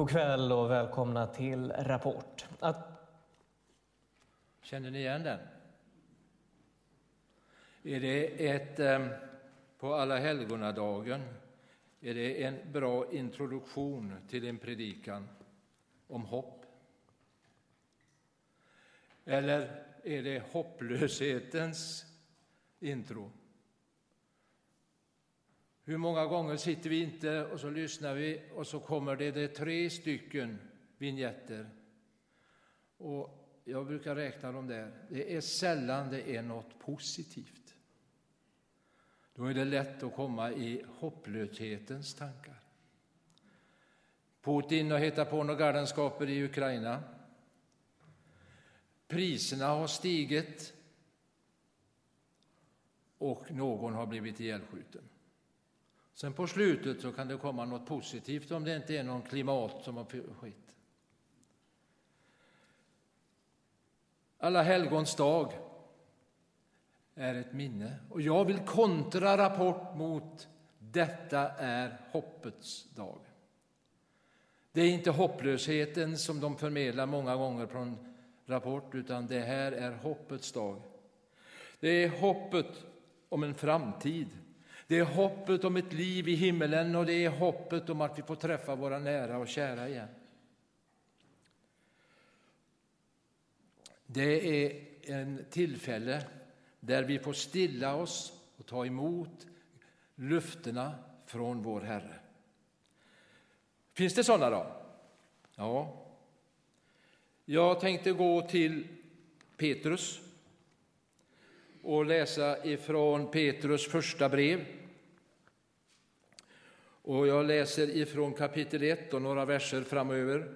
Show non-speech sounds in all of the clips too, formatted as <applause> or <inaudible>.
God kväll och välkomna till Rapport. Att... Känner ni igen den? Är det ett, ehm, på alla helgonadagen, är det en bra introduktion till en predikan om hopp? Eller är det hopplöshetens intro? Hur många gånger sitter vi inte och så lyssnar vi och så kommer det, det tre stycken vignetter. Och jag brukar räkna dem där. Det är sällan det är något positivt. Då är det lätt att komma i hopplöshetens tankar. Putin har hittat på några galenskaper i Ukraina. Priserna har stigit och någon har blivit ihjälskjuten. Sen på slutet så kan det komma något positivt om det inte är någon klimat som har skett. Alla helgons dag är ett minne och jag vill kontra rapport mot detta är hoppets dag. Det är inte hopplösheten som de förmedlar många gånger från Rapport, utan det här är hoppets dag. Det är hoppet om en framtid det är hoppet om ett liv i himmelen och det är hoppet om att vi får träffa våra nära och kära igen. Det är en tillfälle där vi får stilla oss och ta emot löftena från vår Herre. Finns det sådana då? Ja. Jag tänkte gå till Petrus och läsa ifrån Petrus första brev och jag läser ifrån kapitel 1 och några verser framöver.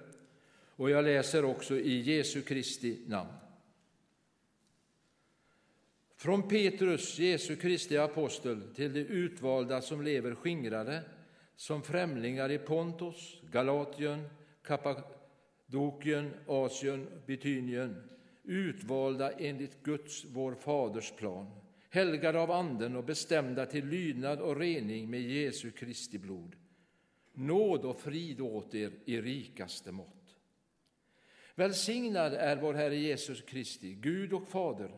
Och jag läser också i Jesu Kristi namn. Från Petrus, Jesu Kristi apostel, till de utvalda som lever skingrade som främlingar i Pontos, Galatien, Kappadokien, Asien, Bitynien, utvalda enligt Guds, vår faders plan helgade av Anden och bestämda till lydnad och rening med Jesu Kristi blod. Nåd och frid åt er i rikaste mått. Välsignad är vår Herre Jesus Kristi, Gud och Fader.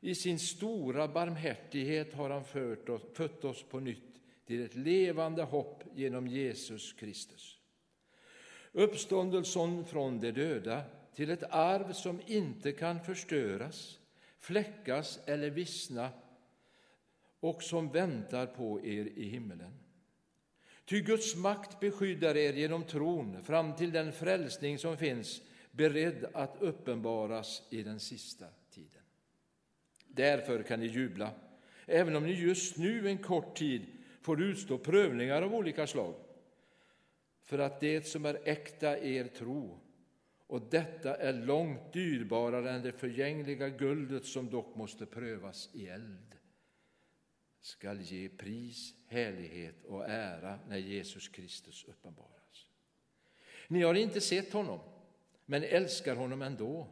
I sin stora barmhärtighet har han fört oss, fött oss på nytt till ett levande hopp genom Jesus Kristus. Uppståndelsen från de döda till ett arv som inte kan förstöras, fläckas eller vissna och som väntar på er i himmelen. Ty Guds makt beskyddar er genom tron fram till den frälsning som finns beredd att uppenbaras i den sista tiden. Därför kan ni jubla, även om ni just nu en kort tid får utstå prövningar av olika slag, för att det som är äkta er tro, och detta är långt dyrbarare än det förgängliga guldet som dock måste prövas i eld skall ge pris, härlighet och ära när Jesus Kristus uppenbaras. Ni har inte sett honom, men älskar honom ändå.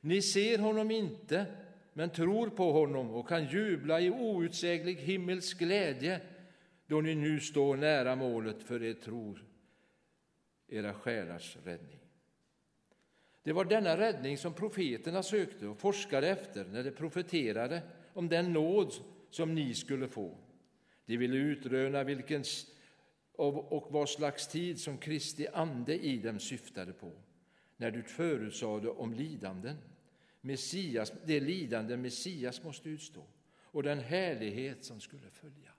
Ni ser honom inte, men tror på honom och kan jubla i outsäglig himmelsk glädje då ni nu står nära målet för er tro, era själars räddning. Det var denna räddning som profeterna sökte och forskade efter när de profeterade om den nåd som ni skulle få. De ville utröna vilken och vad slags tid som Kristi ande i dem syftade på när du förutsade om lidanden, Messias, det lidande Messias måste utstå och den härlighet som skulle följa.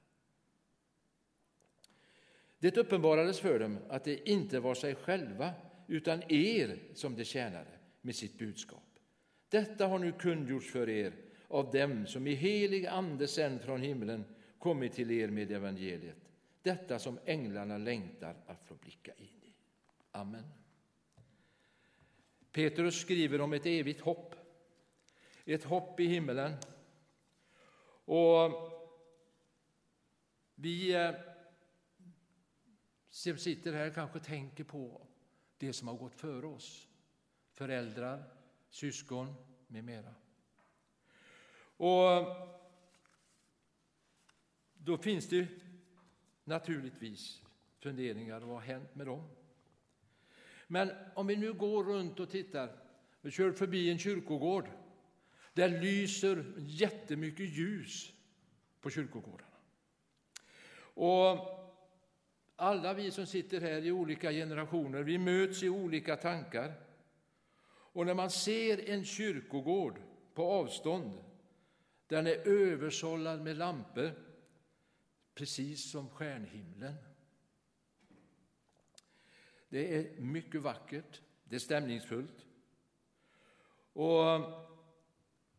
Det uppenbarades för dem att det inte var sig själva utan er som de tjänade med sitt budskap. Detta har nu kungjorts för er av dem som i helig ande sänd från himlen kommit till er med evangeliet, detta som änglarna längtar att få blicka in i. Amen. Petrus skriver om ett evigt hopp, ett hopp i himmelen. Och vi eh, som sitter här kanske tänker på det som har gått före oss, föräldrar, syskon med mera. Och då finns det naturligtvis funderingar, vad har hänt med dem? Men om vi nu går runt och tittar, vi kör förbi en kyrkogård, där lyser jättemycket ljus på kyrkogårdarna. Och alla vi som sitter här i olika generationer, vi möts i olika tankar. Och när man ser en kyrkogård på avstånd, den är översållad med lampor, precis som stjärnhimlen. Det är mycket vackert, det är stämningsfullt. Och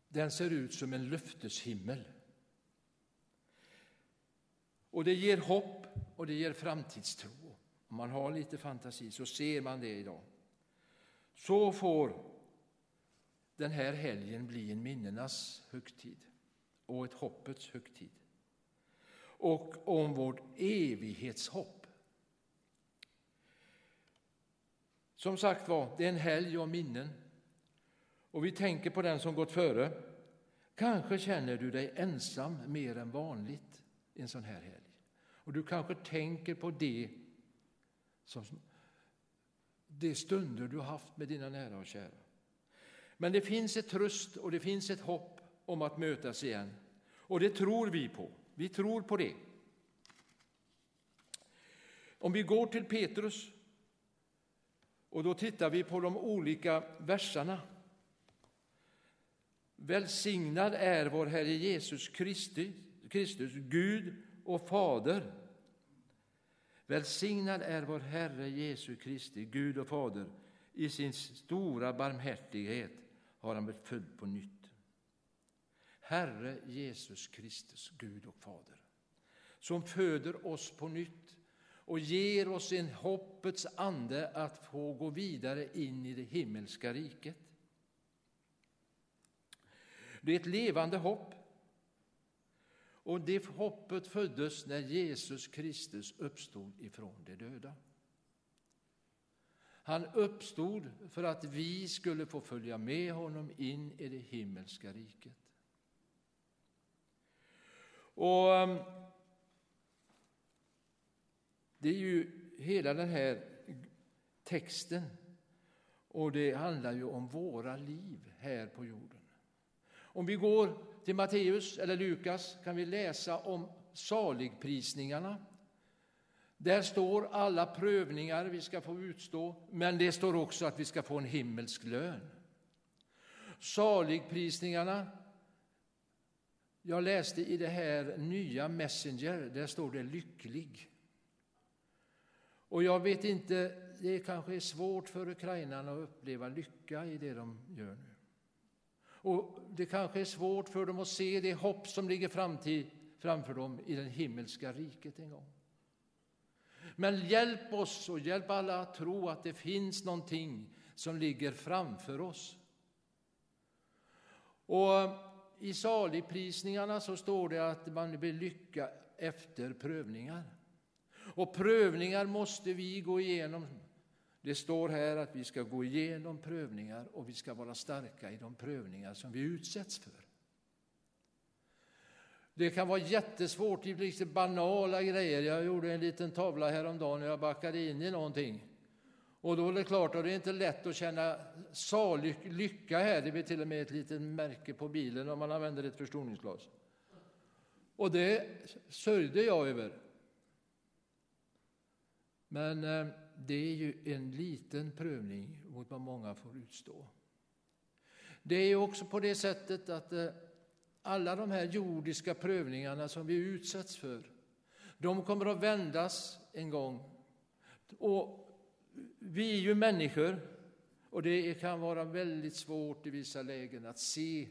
den ser ut som en löfteshimmel. Och det ger hopp och det ger framtidstro. Om man har lite fantasi så ser man det idag. Så får den här helgen bli en minnenas högtid och ett hoppets högtid. Och om vårt evighetshopp. Som sagt var, det är en helg av minnen. Och vi tänker på den som gått före. Kanske känner du dig ensam mer än vanligt en sån här helg. Och du kanske tänker på det som de stunder du haft med dina nära och kära. Men det finns ett tröst och det finns ett hopp om att mötas igen. Och det tror vi på. Vi tror på det. Om vi går till Petrus och då tittar vi på de olika verserna. Välsignad är vår Herre Jesus Kristus, Kristus Gud och Fader. Välsignad är vår Herre Jesus Kristi, Gud och Fader. I sin stora barmhärtighet har han blivit född på nytt. Herre Jesus Kristus, Gud och Fader, som föder oss på nytt och ger oss en hoppets ande att få gå vidare in i det himmelska riket. Det är ett levande hopp och det hoppet föddes när Jesus Kristus uppstod ifrån de döda. Han uppstod för att vi skulle få följa med honom in i det himmelska riket. Och ehm, det är ju hela den här texten och det handlar ju om våra liv här på jorden. Om vi går till Matteus eller Lukas kan vi läsa om saligprisningarna. Där står alla prövningar vi ska få utstå, men det står också att vi ska få en himmelsk lön. Saligprisningarna, jag läste i det här nya Messenger, där står det lycklig. Och jag vet inte, det kanske är svårt för ukrainarna att uppleva lycka i det de gör nu. Och det kanske är svårt för dem att se det hopp som ligger framtid, framför dem i det himmelska riket en gång. Men hjälp oss och hjälp alla att tro att det finns någonting som ligger framför oss. Och i saligprisningarna så står det att man blir lycka efter prövningar. Och prövningar måste vi gå igenom det står här att vi ska gå igenom prövningar och vi ska vara starka i de prövningar som vi utsätts för. Det kan vara jättesvårt, det blir banala grejer. Jag gjorde en liten tavla häromdagen när jag backade in i någonting. Och då är det klart att det är inte lätt att känna salig lycka här. Det blir till och med ett litet märke på bilen om man använder ett förstoringsglas. Och det sörjde jag över. Men eh, det är ju en liten prövning mot vad många får utstå. Det är också på det sättet att eh, alla de här jordiska prövningarna som vi utsätts för, de kommer att vändas en gång. Och vi är ju människor och det kan vara väldigt svårt i vissa lägen att se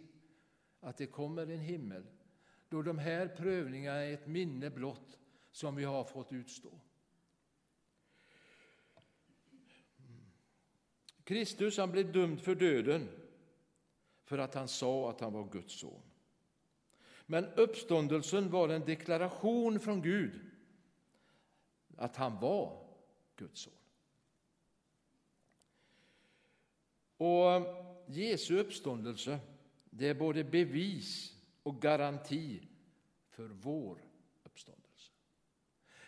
att det kommer en himmel då de här prövningarna är ett minne blott som vi har fått utstå. Kristus han blev dömd för döden för att han sa att han var Guds son. Men uppståndelsen var en deklaration från Gud att han var Guds son. Och Jesu uppståndelse det är både bevis och garanti för vår uppståndelse.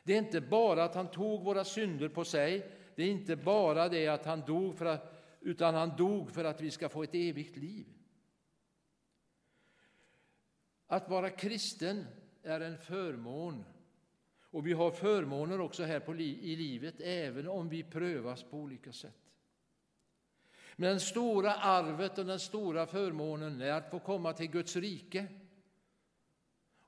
Det är inte bara att han tog våra synder på sig, Det är inte bara det att han dog för att, utan han dog för att vi ska få ett evigt liv. Att vara kristen är en förmån. Och vi har förmåner också här på li i livet, även om vi prövas på olika sätt. Men det stora arvet och den stora förmånen är att få komma till Guds rike.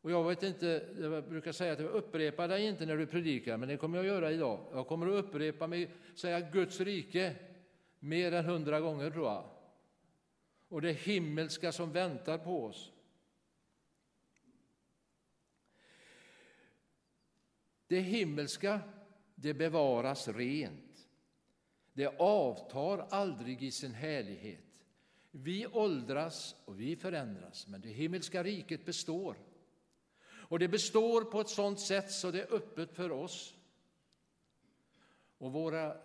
Och jag vet inte, jag brukar säga att jag upprepar dig inte när du predikar, men det kommer jag att göra idag. Jag kommer att upprepa mig, säga Guds rike mer än hundra gånger tror jag. Och det himmelska som väntar på oss. Det himmelska, det bevaras rent. Det avtar aldrig i sin härlighet. Vi åldras och vi förändras, men det himmelska riket består. Och det består på ett sådant sätt så det är öppet för oss. Och våra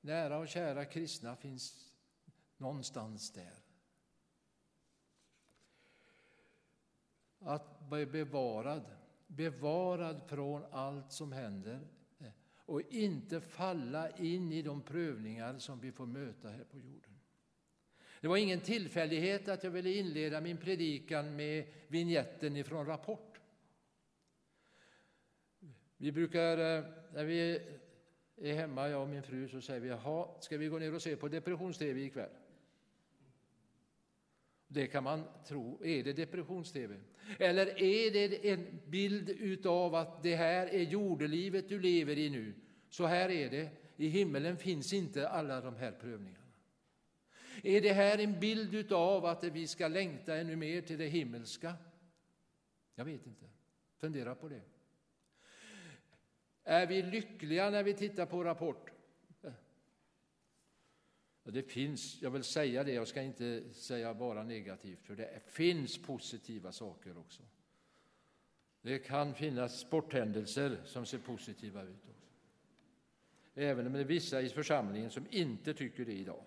nära och kära kristna finns någonstans där. Att bli bevarad, bevarad från allt som händer och inte falla in i de prövningar som vi får möta här på jorden. Det var ingen tillfällighet att jag ville inleda min predikan med vignetten ifrån Rapport. Vi brukar, eh, när vi är hemma, jag och min fru, så säger vi, jaha, ska vi gå ner och se på depressions-tv ikväll? Det kan man tro, är det depressions-tv? Eller är det en bild utav att det här är jordelivet du lever i nu? Så här är det, i himmelen finns inte alla de här prövningarna. Är det här en bild utav att vi ska längta ännu mer till det himmelska? Jag vet inte, fundera på det. Är vi lyckliga när vi tittar på Rapport? Det finns, jag vill säga det, jag ska inte säga bara negativt, för det finns positiva saker också. Det kan finnas sporthändelser som ser positiva ut också. Även om det är vissa i församlingen som inte tycker det idag.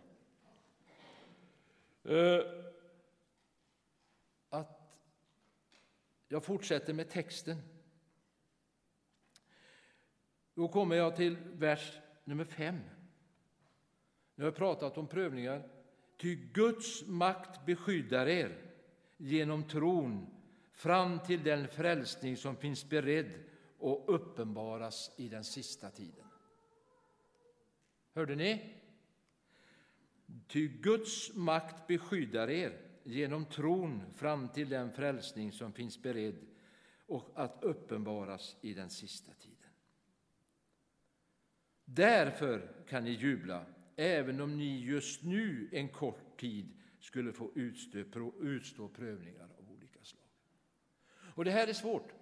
Eh, att jag fortsätter med texten. Då kommer jag till vers nummer fem. Nu har jag pratat om prövningar. Ty Guds makt beskyddar er genom tron fram till den frälsning som finns beredd och uppenbaras i den sista tiden. Hörde ni? Ty Guds makt beskyddar er genom tron fram till den frälsning som finns beredd och att uppenbaras i den sista tiden. Därför kan ni jubla, även om ni just nu en kort tid skulle få utstå, utstå prövningar av olika slag. Och det här är svårt.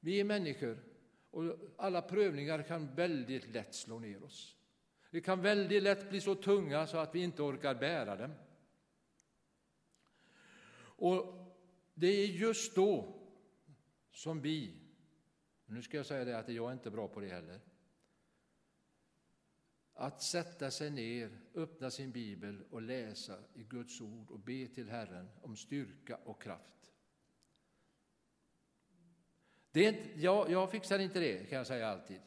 Vi är människor och alla prövningar kan väldigt lätt slå ner oss. Det kan väldigt lätt bli så tunga så att vi inte orkar bära dem. Och det är just då som vi, nu ska jag säga det att jag är inte bra på det heller, att sätta sig ner, öppna sin bibel och läsa i Guds ord och be till Herren om styrka och kraft. Det är inte, jag, jag fixar inte det, kan jag säga alltid.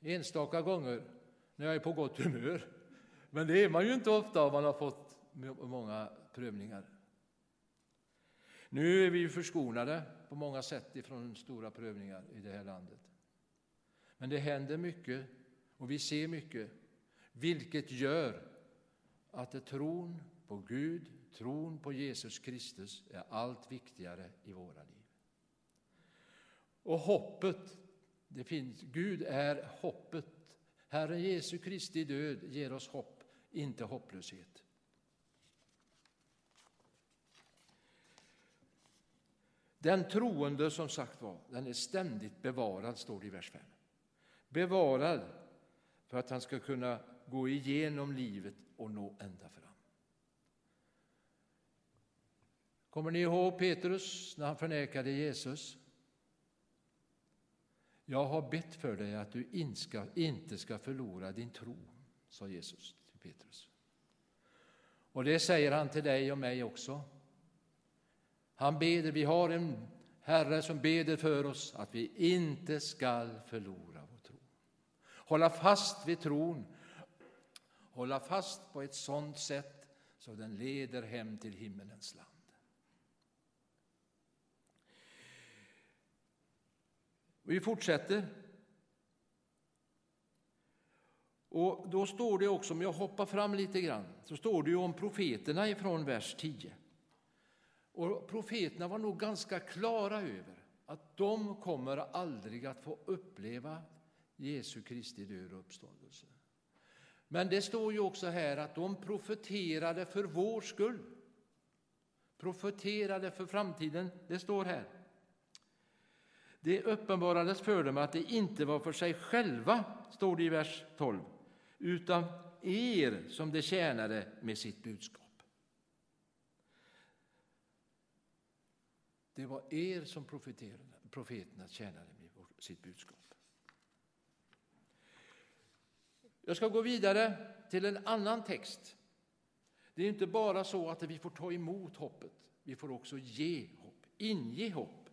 Enstaka gånger när jag är på gott humör. Men det är man ju inte ofta om man har fått många prövningar. Nu är vi förskonade på många sätt ifrån stora prövningar i det här landet. Men det händer mycket och vi ser mycket, vilket gör att tron på Gud, tron på Jesus Kristus är allt viktigare i våra liv. Och hoppet, det finns, Gud är hoppet. Herren Jesu Kristi död ger oss hopp, inte hopplöshet. Den troende, som sagt var, den är ständigt bevarad, står det i vers 5. Bevarad för att han ska kunna gå igenom livet och nå ända fram. Kommer ni ihåg Petrus när han förnekade Jesus? Jag har bett för dig att du inte ska förlora din tro, sa Jesus till Petrus. Och det säger han till dig och mig också. Han beder, vi har en Herre som beder för oss att vi inte skall förlora hålla fast vid tron, hålla fast på ett sådant sätt så den leder hem till himmelens land. Vi fortsätter. Och då står det också, om jag hoppar fram lite grann, så står det ju om profeterna ifrån vers 10. Och profeterna var nog ganska klara över att de kommer aldrig att få uppleva Jesu Kristi död och uppståndelse. Men det står ju också här att de profeterade för vår skull. Profeterade för framtiden, det står här. Det uppenbarades för dem att det inte var för sig själva, står det i vers 12, utan er som det tjänade med sitt budskap. Det var er som profeterna tjänade med sitt budskap. Jag ska gå vidare till en annan text. Det är inte bara så att vi får ta emot hoppet, vi får också ge hopp, inge hopp.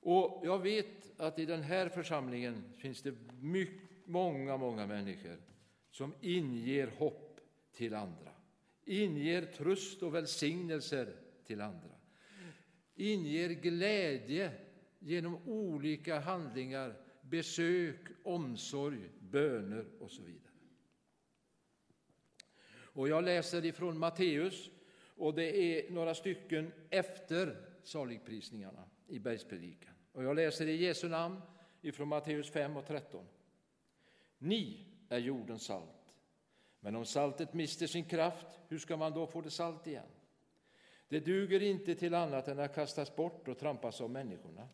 Och jag vet att i den här församlingen finns det mycket, många, många människor som inger hopp till andra, inger tröst och välsignelser till andra, inger glädje genom olika handlingar, besök, omsorg, böner och så vidare. Och jag läser ifrån Matteus och det är några stycken efter saligprisningarna i bergspredikan. Och jag läser i Jesu namn ifrån Matteus 5 och 13. Ni är jordens salt. Men om saltet mister sin kraft, hur ska man då få det salt igen? Det duger inte till annat än att kastas bort och trampas av människorna.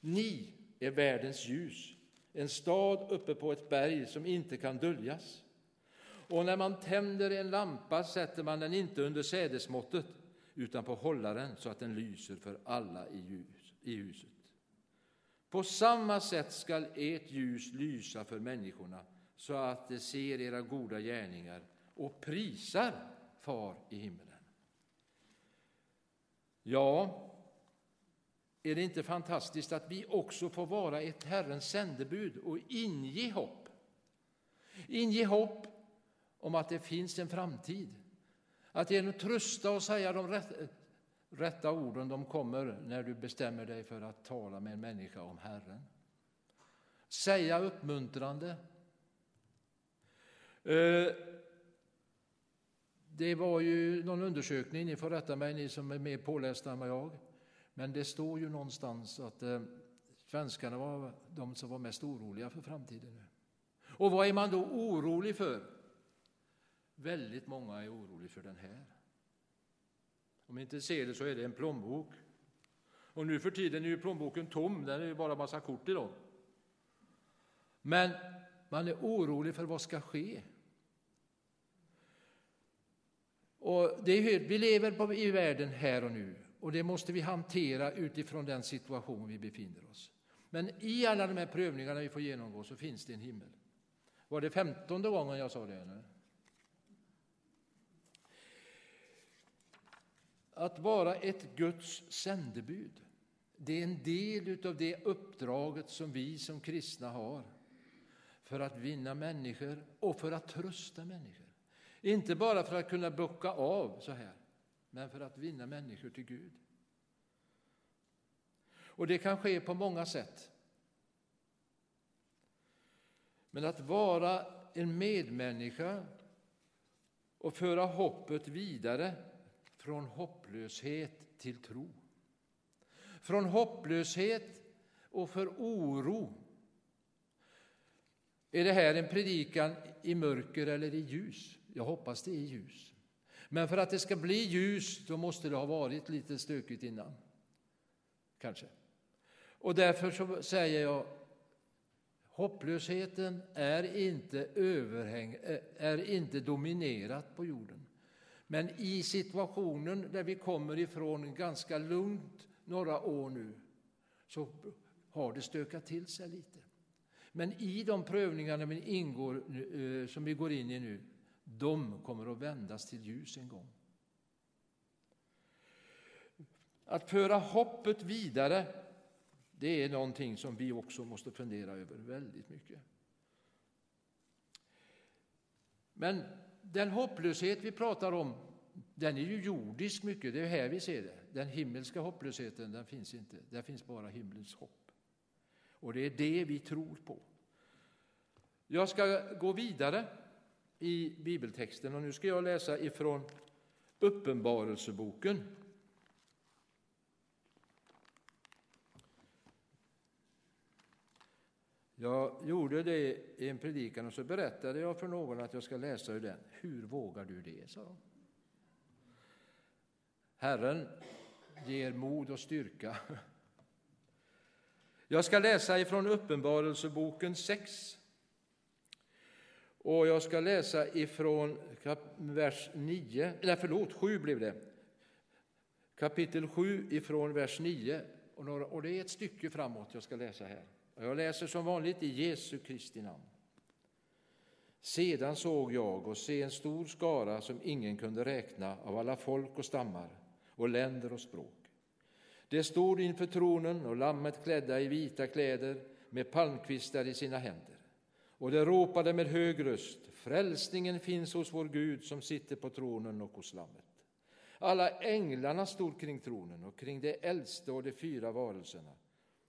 Ni är världens ljus, en stad uppe på ett berg som inte kan döljas. Och när man tänder en lampa sätter man den inte under sädesmåttet utan på hållaren så att den lyser för alla i, ljus, i huset. På samma sätt skall ert ljus lysa för människorna så att de ser era goda gärningar och prisar Far i himmelen. Ja, är det inte fantastiskt att vi också får vara ett Herrens sändebud och inge hopp? Inge hopp om att det finns en framtid. Att genom trösta och säga de rätta, rätta orden de kommer när du bestämmer dig för att tala med en människa om Herren. Säga uppmuntrande. Eh, det var ju någon undersökning, ni får rätta mig ni som är mer pålästa än vad jag, men det står ju någonstans att eh, svenskarna var de som var mest oroliga för framtiden. nu. Och vad är man då orolig för? Väldigt många är oroliga för den här. Om ni inte ser det så är det en plånbok. Och nu för tiden är ju plånboken tom, den är ju bara massa kort i dem. Men man är orolig för vad ska ske. Och det är, vi lever på, i världen här och nu och det måste vi hantera utifrån den situation vi befinner oss. Men i alla de här prövningarna vi får genomgå så finns det en himmel. Var det femtonde gången jag sa det? Eller? Att vara ett Guds sändebud, det är en del av det uppdraget som vi som kristna har för att vinna människor och för att trösta människor. Inte bara för att kunna bocka av så här, men för att vinna människor till Gud. Och det kan ske på många sätt. Men att vara en medmänniska och föra hoppet vidare från hopplöshet till tro. Från hopplöshet och för oro. Är det här en predikan i mörker eller i ljus? Jag hoppas det är ljus. Men för att det ska bli ljus, då måste det ha varit lite stökigt innan. Kanske. Och därför så säger jag, hopplösheten är inte, överhäng, eh, är inte dominerat på jorden. Men i situationen där vi kommer ifrån ganska lugnt några år nu, så har det stökat till sig lite. Men i de prövningarna vi ingår, eh, som vi går in i nu, de kommer att vändas till ljus en gång. Att föra hoppet vidare, det är någonting som vi också måste fundera över väldigt mycket. Men den hopplöshet vi pratar om, den är ju jordisk mycket. Det är här vi ser det. Den himmelska hopplösheten, den finns inte. Där finns bara himlens hopp. Och det är det vi tror på. Jag ska gå vidare i bibeltexten och nu ska jag läsa ifrån Uppenbarelseboken. Jag gjorde det i en predikan och så berättade jag för någon att jag ska läsa ur den. Hur vågar du det? sa de. Herren ger mod och styrka. <laughs> Jag ska läsa ifrån Uppenbarelseboken 6. Och jag ska läsa ifrån vers 9, eller förlåt, 7 blev det. Kapitel 7 ifrån vers 9. Och, några, och det är ett stycke framåt jag ska läsa här. Och jag läser som vanligt i Jesu Kristi namn. Sedan såg jag och se en stor skara som ingen kunde räkna av alla folk och stammar och länder och språk. Det stod inför tronen och lammet klädda i vita kläder med palmkvistar i sina händer. Och de ropade med hög röst, frälsningen finns hos vår Gud som sitter på tronen och hos lammet. Alla änglarna stod kring tronen och kring de äldste och de fyra varelserna.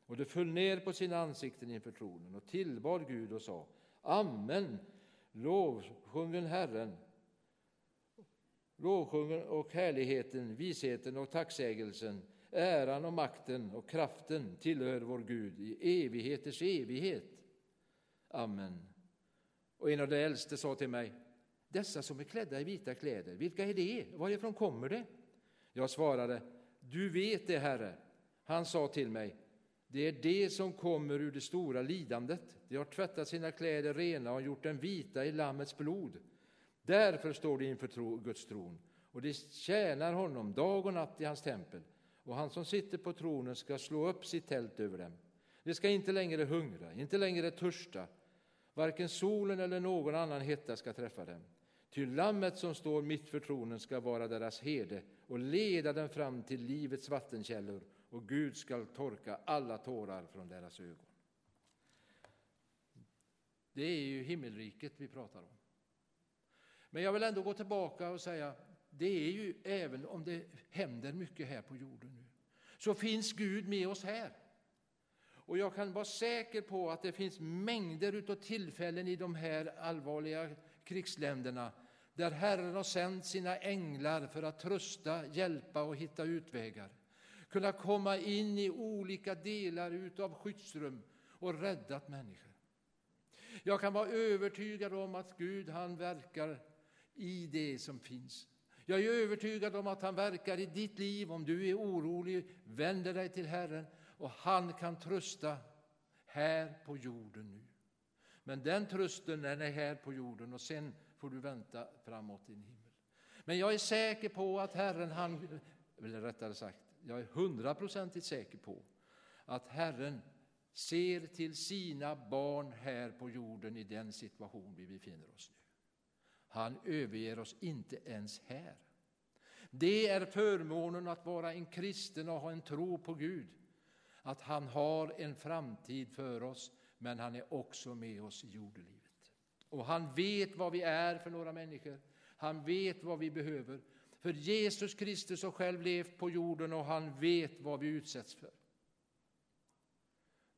Och de föll ner på sina ansikten inför tronen och tillbad Gud och sa Amen, lovsjungen Herren, lovsjungen och härligheten, visheten och tacksägelsen, äran och makten och kraften tillhör vår Gud i evigheters evighet. Amen. Och en av de äldste sa till mig, dessa som är klädda i vita kläder, vilka är det? Varifrån kommer det? Jag svarade, du vet det, Herre. Han sa till mig, det är det som kommer ur det stora lidandet. De har tvättat sina kläder rena och gjort dem vita i Lammets blod. Därför står de inför Guds tron, och de tjänar honom dag och natt i hans tempel. Och han som sitter på tronen ska slå upp sitt tält över dem. De ska inte längre hungra, inte längre törsta, Varken solen eller någon annan hetta ska träffa dem. Ty lammet som står mitt för tronen ska vara deras herde och leda dem fram till livets vattenkällor och Gud skall torka alla tårar från deras ögon. Det är ju himmelriket vi pratar om. Men jag vill ändå gå tillbaka och säga, det är ju även om det händer mycket här på jorden nu, så finns Gud med oss här. Och jag kan vara säker på att det finns mängder av tillfällen i de här allvarliga krigsländerna där Herren har sänt sina änglar för att trösta, hjälpa och hitta utvägar. Kunna komma in i olika delar av skyddsrum och räddat människor. Jag kan vara övertygad om att Gud han verkar i det som finns. Jag är övertygad om att han verkar i ditt liv om du är orolig, vänder dig till Herren och han kan trösta här på jorden nu. Men den trösten den är här på jorden och sen får du vänta framåt i himmel. Men jag är säker på att Herren, han, eller rättare sagt, jag är hundraprocentigt säker på att Herren ser till sina barn här på jorden i den situation vi befinner oss nu. Han överger oss inte ens här. Det är förmånen att vara en kristen och ha en tro på Gud att han har en framtid för oss, men han är också med oss i jordelivet. Och han vet vad vi är för några människor. Han vet vad vi behöver. För Jesus Kristus har själv levt på jorden och han vet vad vi utsätts för.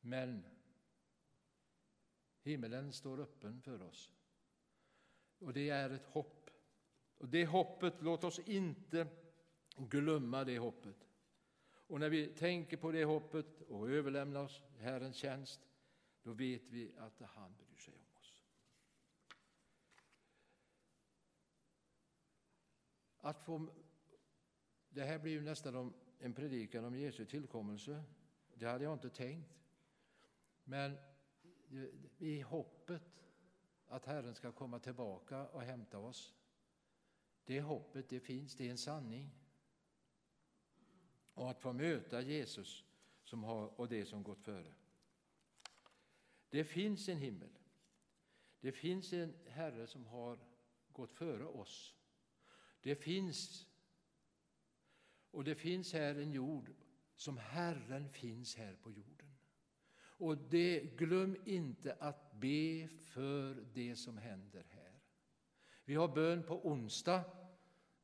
Men himmelen står öppen för oss. Och det är ett hopp. Och det hoppet, låt oss inte glömma det hoppet. Och när vi tänker på det hoppet och överlämnar oss Herrens tjänst, då vet vi att han bryr sig om oss. Att få, det här blir ju nästan en predikan om Jesu tillkommelse. Det hade jag inte tänkt. Men i hoppet att Herren ska komma tillbaka och hämta oss. Det hoppet, det finns, det är en sanning och att få möta Jesus som har, och det som gått före. Det finns en himmel. Det finns en Herre som har gått före oss. Det finns och det finns här en jord som Herren finns här på jorden. Och det, glöm inte att be för det som händer här. Vi har bön på onsdag.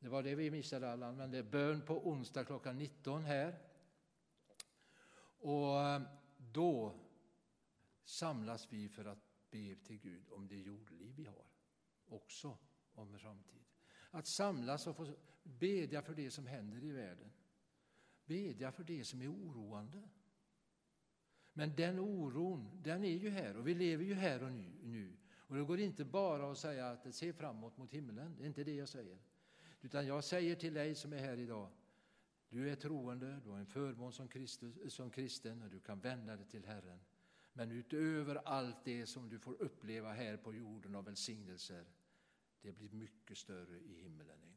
Det var det vi missade Allan, men det är bön på onsdag klockan 19 här. Och eh, då samlas vi för att be till Gud om det jordliv vi har, också om framtid. Att samlas och få bedja för det som händer i världen. Bedja för det som är oroande. Men den oron, den är ju här och vi lever ju här och nu. Och det går inte bara att säga att se framåt mot himlen, det är inte det jag säger. Utan jag säger till dig som är här idag, du är troende, du har en förmån som, Kristus, som kristen och du kan vända dig till Herren. Men utöver allt det som du får uppleva här på jorden av välsignelser, det blir mycket större i himmelen